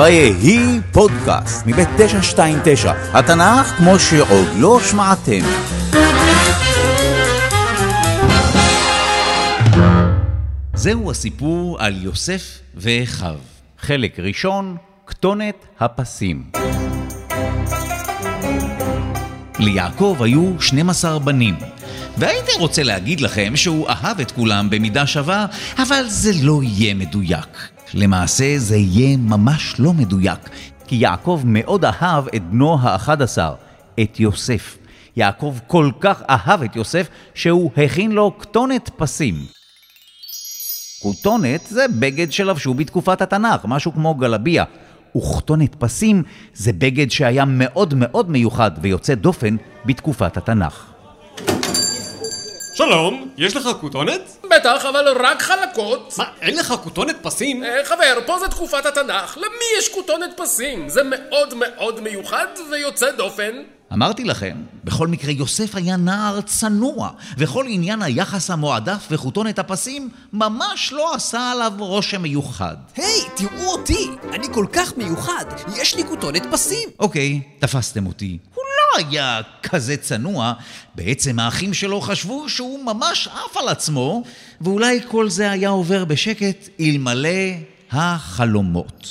ויהי פודקאסט מבית 929, התנ"ך כמו שעוד לא שמעתם. זהו הסיפור על יוסף ואחיו. חלק ראשון, כתונת הפסים. ליעקב היו 12 בנים, והייתי רוצה להגיד לכם שהוא אהב את כולם במידה שווה, אבל זה לא יהיה מדויק. למעשה זה יהיה ממש לא מדויק, כי יעקב מאוד אהב את בנו האחד עשר, את יוסף. יעקב כל כך אהב את יוסף, שהוא הכין לו כתונת פסים. כותונת זה בגד שלבשו בתקופת התנ"ך, משהו כמו גלביה. וכתונת פסים זה בגד שהיה מאוד מאוד מיוחד ויוצא דופן בתקופת התנ"ך. שלום, יש לך כותונת? בטח, אבל רק חלקות. מה, אין לך כותונת פסים? אה, חבר, פה זה תקופת התנ"ך. למי יש כותונת פסים? זה מאוד מאוד מיוחד ויוצא דופן. אמרתי לכם, בכל מקרה יוסף היה נער צנוע, וכל עניין היחס המועדף וכותונת הפסים ממש לא עשה עליו רושם מיוחד. היי, hey, תראו אותי! אני כל כך מיוחד, יש לי כותונת פסים! אוקיי, תפסתם אותי. היה כזה צנוע, בעצם האחים שלו חשבו שהוא ממש עף על עצמו, ואולי כל זה היה עובר בשקט אלמלא החלומות.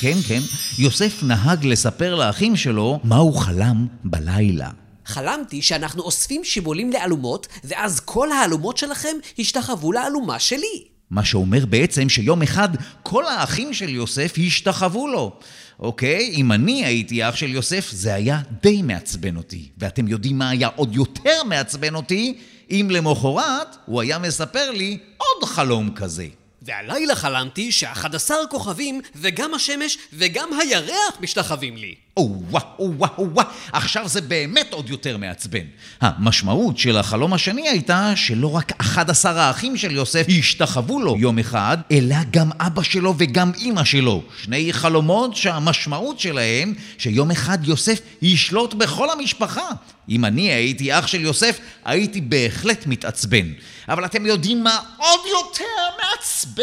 כן, כן, יוסף נהג לספר לאחים שלו מה הוא חלם בלילה. חלמתי שאנחנו אוספים שיבולים לאלומות, ואז כל האלומות שלכם השתחוו לאלומה שלי. מה שאומר בעצם שיום אחד כל האחים של יוסף השתחוו לו. אוקיי, אם אני הייתי אח של יוסף, זה היה די מעצבן אותי. ואתם יודעים מה היה עוד יותר מעצבן אותי? אם למחרת הוא היה מספר לי עוד חלום כזה. והלילה חלמתי שאחד עשר כוכבים וגם השמש וגם הירח משתחווים לי. או-אה, או-אה, או-אה, עכשיו זה באמת עוד יותר מעצבן. המשמעות של החלום השני הייתה שלא רק 11 האחים של יוסף השתחוו לו יום אחד, אלא גם אבא שלו וגם אימא שלו. שני חלומות שהמשמעות שלהם שיום אחד יוסף ישלוט בכל המשפחה. אם אני הייתי אח של יוסף, הייתי בהחלט מתעצבן. אבל אתם יודעים מה עוד יותר מעצבן?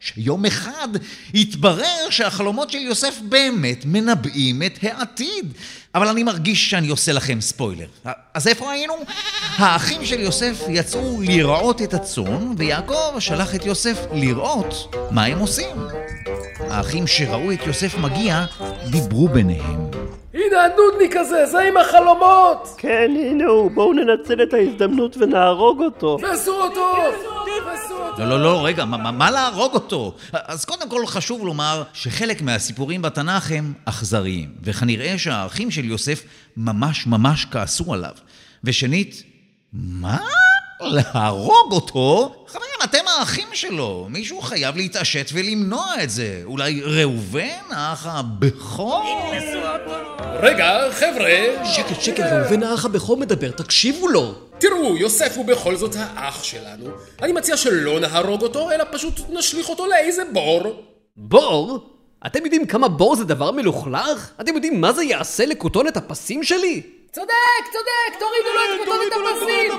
שיום אחד התברר שהחלומות של יוסף באמת מנבאים את העתיד. אבל אני מרגיש שאני עושה לכם ספוילר. אז איפה היינו? האחים של יוסף יצאו לראות את הצאן, ויעקב שלח את יוסף לראות מה הם עושים. האחים שראו את יוסף מגיע, דיברו ביניהם. הנה הנודניק הזה, זה עם החלומות! כן, הנה הוא, בואו ננצל את ההזדמנות ונהרוג אותו. תעשו אותו! לא, לא, לא, רגע, מה, מה להרוג אותו? אז קודם כל חשוב לומר שחלק מהסיפורים בתנ"ך הם אכזריים, וכנראה שהאחים של יוסף ממש ממש כעסו עליו. ושנית, מה? להרוג אותו? חברים, אתם האחים שלו. מישהו חייב להתעשת ולמנוע את זה. אולי ראובן, האח הבכור? רגע, חבר'ה. שקט, שקט, ראובן האח הבכור מדבר, תקשיבו לו. תראו, יוסף הוא בכל זאת האח שלנו. אני מציע שלא נהרוג אותו, אלא פשוט נשליך אותו לאיזה בור. בור? אתם יודעים כמה בור זה דבר מלוכלך? אתם יודעים מה זה יעשה לכותונת הפסים שלי? צודק, צודק, תורידו לו את כותונת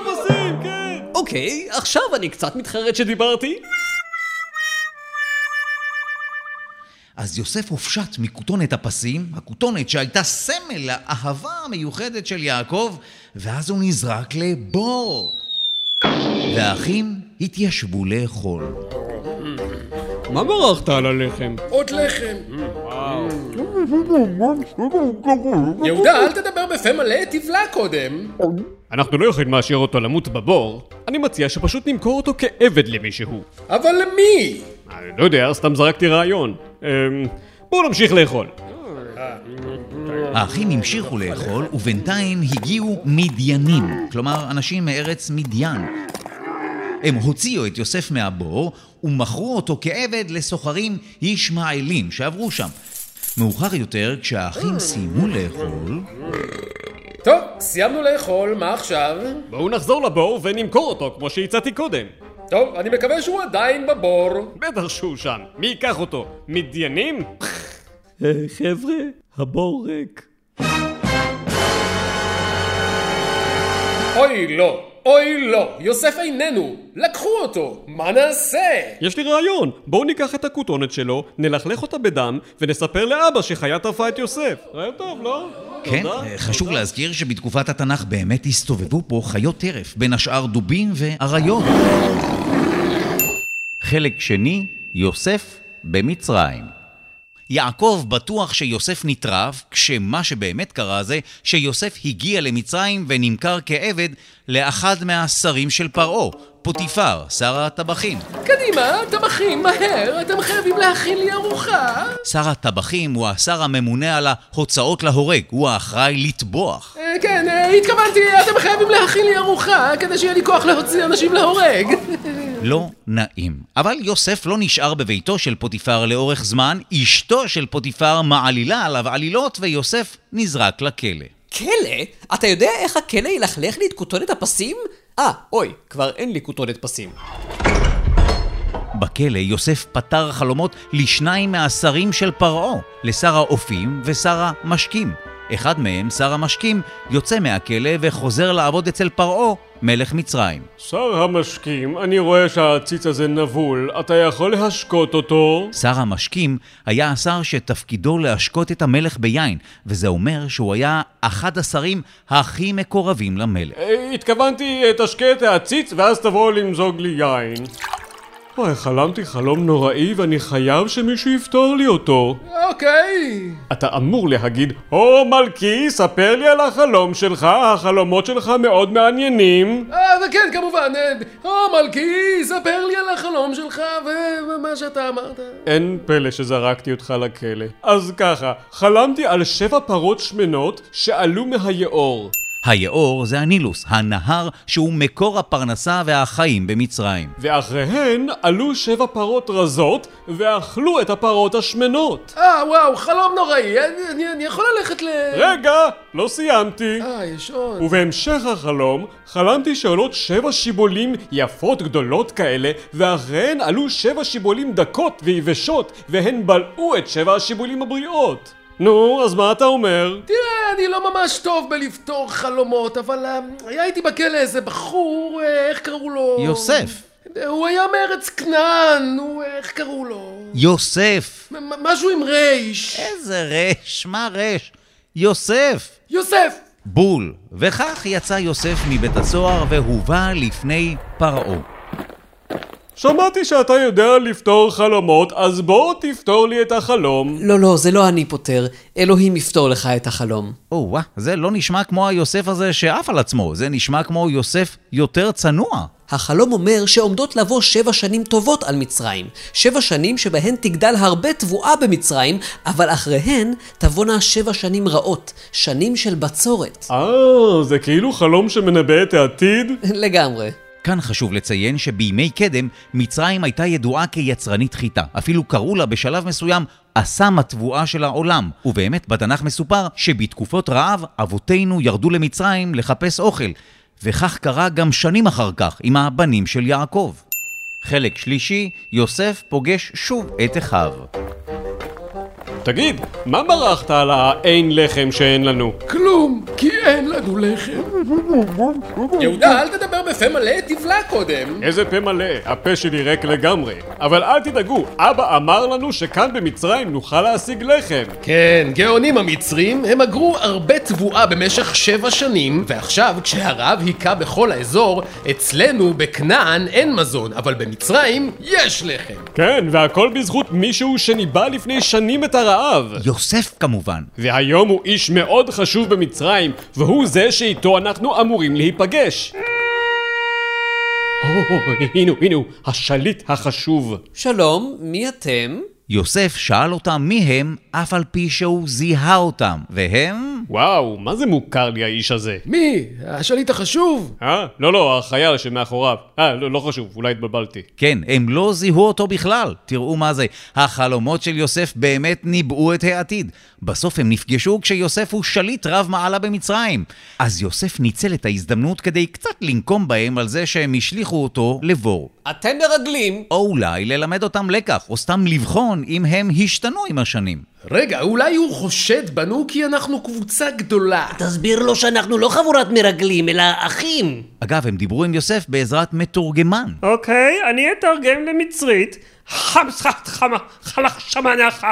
הפסים! אוקיי, עכשיו אני קצת מתחרט שדיברתי. אז יוסף הופשט מכותונת הפסים, הכותונת שהייתה סמל לאהבה המיוחדת של יעקב, ואז הוא נזרק לבור. והאחים התיישבו לאכול. מה מרחת על הלחם? עוד לחם. יהודה, אל תדבר בפה מלא, תבלע קודם. אנחנו לא יכולים להשאיר אותו למות בבור. אני מציע שפשוט נמכור אותו כעבד למישהו. אבל למי? אני לא יודע, סתם זרקתי רעיון. אמ, בואו נמשיך לאכול. האחים המשיכו לאכול, ובינתיים הגיעו מדיינים, כלומר אנשים מארץ מדיין. הם הוציאו את יוסף מהבור ומכרו אותו כעבד לסוחרים ישמעאלים שעברו שם. מאוחר יותר, כשהאחים סיימו לאכול... טוב, סיימנו לאכול, מה עכשיו? בואו נחזור לבור ונמכור אותו כמו שהצעתי קודם. טוב, אני מקווה שהוא עדיין בבור. בטח שהוא שם. מי ייקח אותו? מדיינים? אה, חבר'ה, הבור ריק. אוי, לא. אוי לא, יוסף איננו, לקחו אותו, מה נעשה? יש לי רעיון, בואו ניקח את הכותונת שלו, נלכלך אותה בדם, ונספר לאבא שחיה טרפה את יוסף. רעיון טוב, לא? כן, תודה, חשוב תודה. להזכיר שבתקופת התנ"ך באמת הסתובבו פה חיות טרף, בין השאר דובים ואריות. חלק שני, יוסף במצרים. יעקב בטוח שיוסף נטרף, כשמה שבאמת קרה זה שיוסף הגיע למצרים ונמכר כעבד לאחד מהשרים של פרעה, פוטיפר, שר הטבחים. קדימה, טבחים, מהר, אתם חייבים להכין לי ארוחה. שר הטבחים הוא השר הממונה על ההוצאות להורג, הוא האחראי לטבוח. אה, כן, אה, התכוונתי, אתם חייבים להכין לי ארוחה, כדי שיהיה לי כוח להוציא אנשים להורג. לא נעים. אבל יוסף לא נשאר בביתו של פוטיפר לאורך זמן, אשתו של פוטיפר מעלילה עליו עלילות ויוסף נזרק לכלא. כלא? אתה יודע איך הכלא ילכלך לי את כותונת הפסים? אה, אוי, כבר אין לי כותונת פסים. בכלא יוסף פתר חלומות לשניים מהשרים של פרעה, לשר האופים ושר המשקים. אחד מהם, שר המשקים, יוצא מהכלא וחוזר לעבוד אצל פרעה, מלך מצרים. שר המשקים, אני רואה שהעציץ הזה נבול, אתה יכול להשקות אותו? שר המשקים היה השר שתפקידו להשקות את המלך ביין, וזה אומר שהוא היה אחד השרים הכי מקורבים למלך. אה, התכוונתי, תשקה את העציץ ואז תבוא למזוג לי יין. אוי, חלמתי חלום נוראי ואני חייב שמישהו יפתור לי אותו. אוקיי. אתה אמור להגיד, הו מלכי, ספר לי על החלום שלך, החלומות שלך מאוד מעניינים. אה, וכן, כמובן, אה, או מלכי, ספר לי על החלום שלך ומה שאתה אמרת. אין פלא שזרקתי אותך לכלא. אז ככה, חלמתי על שבע פרות שמנות שעלו מהיאור. היאור זה הנילוס, הנהר שהוא מקור הפרנסה והחיים במצרים. ואחריהן עלו שבע פרות רזות ואכלו את הפרות השמנות. אה, וואו, חלום נוראי, אני, אני, אני יכול ללכת ל... רגע, לא סיימתי. אה, יש עוד. ובהמשך החלום, חלמתי שעולות שבע שיבולים יפות גדולות כאלה, ואחריהן עלו שבע שיבולים דקות ויבשות, והן בלעו את שבע השיבולים הבריאות. נו, אז מה אתה אומר? תראה, אני לא ממש טוב בלפתור חלומות, אבל אה, היה איתי בכלא איזה בחור, אה, איך קראו לו? יוסף. הוא היה מארץ כנען, הוא, איך קראו לו? יוסף! משהו עם רייש. איזה רש, מה רש? יוסף! יוסף! בול. וכך יצא יוסף מבית הסוהר והובא לפני פרעה. שמעתי שאתה יודע לפתור חלומות, אז בוא תפתור לי את החלום. לא, לא, זה לא אני פותר. אלוהים יפתור לך את החלום. או וואה, זה לא נשמע כמו היוסף הזה שעף על עצמו, זה נשמע כמו יוסף יותר צנוע. החלום אומר שעומדות לבוא שבע שנים טובות על מצרים. שבע שנים שבהן תגדל הרבה תבואה במצרים, אבל אחריהן תבואנה שבע שנים רעות. שנים של בצורת. אה, זה כאילו חלום שמנבא את העתיד? לגמרי. כאן חשוב לציין שבימי קדם מצרים הייתה ידועה כיצרנית חיטה. אפילו קראו לה בשלב מסוים אסם התבואה של העולם. ובאמת בתנ"ך מסופר שבתקופות רעב אבותינו ירדו למצרים לחפש אוכל. וכך קרה גם שנים אחר כך עם הבנים של יעקב. חלק שלישי, יוסף פוגש שוב את אחיו. תגיד, מה ברחת על האין לחם שאין לנו? כלום, כי אין לנו לחם. יהודה, אל תדבר בפה מלא, תבלע קודם. איזה פה מלא, הפה שלי ריק לגמרי. אבל אל תדאגו, אבא אמר לנו שכאן במצרים נוכל להשיג לחם. כן, גאונים המצרים, הם אגרו הרבה תבואה במשך שבע שנים, ועכשיו, כשהרעב היכה בכל האזור, אצלנו בכנען אין מזון, אבל במצרים יש לחם. כן, והכל בזכות מישהו שניבא לפני שנים את הרעב. יוסף כמובן. והיום הוא איש מאוד חשוב במצרים, והוא זה שאיתו אנחנו אמורים להיפגש. הנה הוא, הנה הוא, השליט החשוב. שלום, מי אתם? יוסף שאל אותם מי הם, אף על פי שהוא זיהה אותם. והם... וואו, מה זה מוכר לי האיש הזה? מי? השליט החשוב? אה? לא, לא, החייל שמאחוריו. אה, לא, לא חשוב, אולי התבלבלתי. כן, הם לא זיהו אותו בכלל. תראו מה זה. החלומות של יוסף באמת ניבאו את העתיד. בסוף הם נפגשו כשיוסף הוא שליט רב מעלה במצרים. אז יוסף ניצל את ההזדמנות כדי קצת לנקום בהם על זה שהם השליכו אותו לבור. אתם מרגלים. או אולי ללמד אותם לקח, או סתם לבחון לבחון אם הם השתנו עם השנים. רגע, אולי הוא חושד בנו כי אנחנו קבוצה גדולה. תסביר לו שאנחנו לא חבורת מרגלים, אלא אחים. אגב, הם דיברו עם יוסף בעזרת מתורגמן. אוקיי, אני אתרגם למצרית.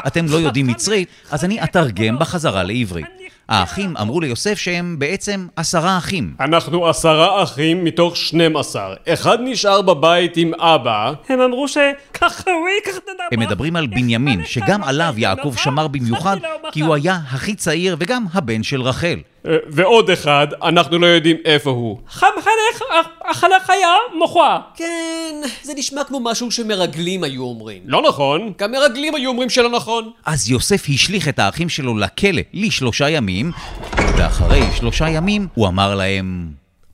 אתם לא יודעים מצרית, אז אני אתרגם בחזרה לעברית. האחים אמרו ליוסף שהם בעצם עשרה אחים. אנחנו עשרה אחים מתוך 12. אחד נשאר בבית עם אבא. הם אמרו שככה הוא ייקח את הדבר. הם מדברים על בנימין, שגם עליו יעקב שמר במיוחד, כי הוא היה הכי צעיר וגם הבן של רחל. אה, ועוד אחד, אנחנו לא יודעים איפה הוא. חמחנך, החלך היה מוכרע. כן, זה נשמע כמו משהו שמרגלים היו אומרים. לא נכון. גם מרגלים היו אומרים שלא נכון. אז יוסף השליך את האחים שלו לכלא לשלושה ימים, ואחרי שלושה ימים הוא אמר להם...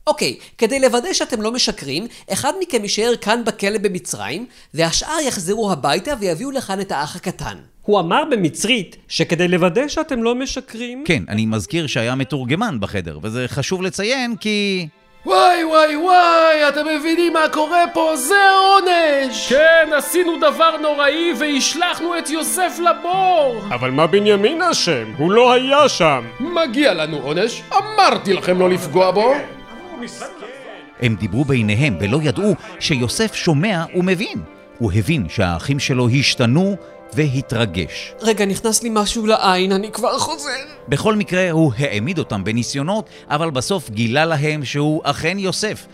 אוקיי, כדי לוודא שאתם לא משקרים, אחד מכם יישאר כאן בכלא במצרים, והשאר יחזרו הביתה ויביאו לכאן את האח הקטן. הוא אמר במצרית שכדי לוודא שאתם לא משקרים... כן, אני מזכיר שהיה מתורגמן בחדר, וזה חשוב לציין כי... וואי וואי וואי, אתם מבינים מה קורה פה? זה עונש! כן, עשינו דבר נוראי והשלכנו את יוסף לבור! אבל מה בנימין אשם? הוא לא היה שם. מגיע לנו עונש, אמרתי לכם לא לפגוע בו! הם דיברו ביניהם ולא ידעו שיוסף שומע ומבין. הוא הבין שהאחים שלו השתנו והתרגש. רגע, נכנס לי משהו לעין, אני כבר חוזר. בכל מקרה, הוא העמיד אותם בניסיונות, אבל בסוף גילה להם שהוא אכן יוסף.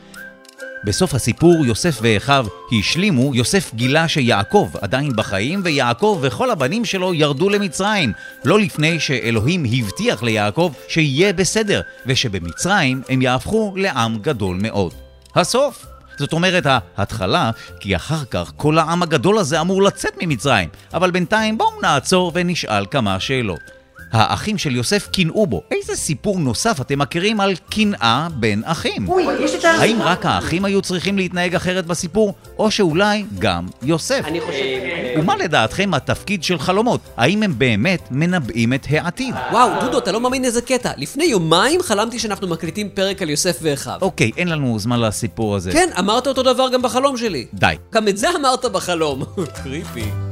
בסוף הסיפור, יוסף ואחיו השלימו, יוסף גילה שיעקב עדיין בחיים, ויעקב וכל הבנים שלו ירדו למצרים. לא לפני שאלוהים הבטיח ליעקב שיהיה בסדר, ושבמצרים הם יהפכו לעם גדול מאוד. הסוף. זאת אומרת, ההתחלה, כי אחר כך כל העם הגדול הזה אמור לצאת ממצרים. אבל בינתיים בואו נעצור ונשאל כמה שאלות. האחים של יוסף קינאו בו. איזה סיפור נוסף אתם מכירים על קנאה בין אחים? אוי, יש את ה... האם רק האחים היו צריכים להתנהג אחרת בסיפור, או שאולי גם יוסף? אני חושב... ומה לדעתכם התפקיד של חלומות? האם הם באמת מנבאים את העתיד? וואו, דודו, אתה לא מאמין איזה קטע. לפני יומיים חלמתי שאנחנו מקליטים פרק על יוסף ואחיו. אוקיי, אין לנו זמן לסיפור הזה. כן, אמרת אותו דבר גם בחלום שלי. די. גם את זה אמרת בחלום. קריפי.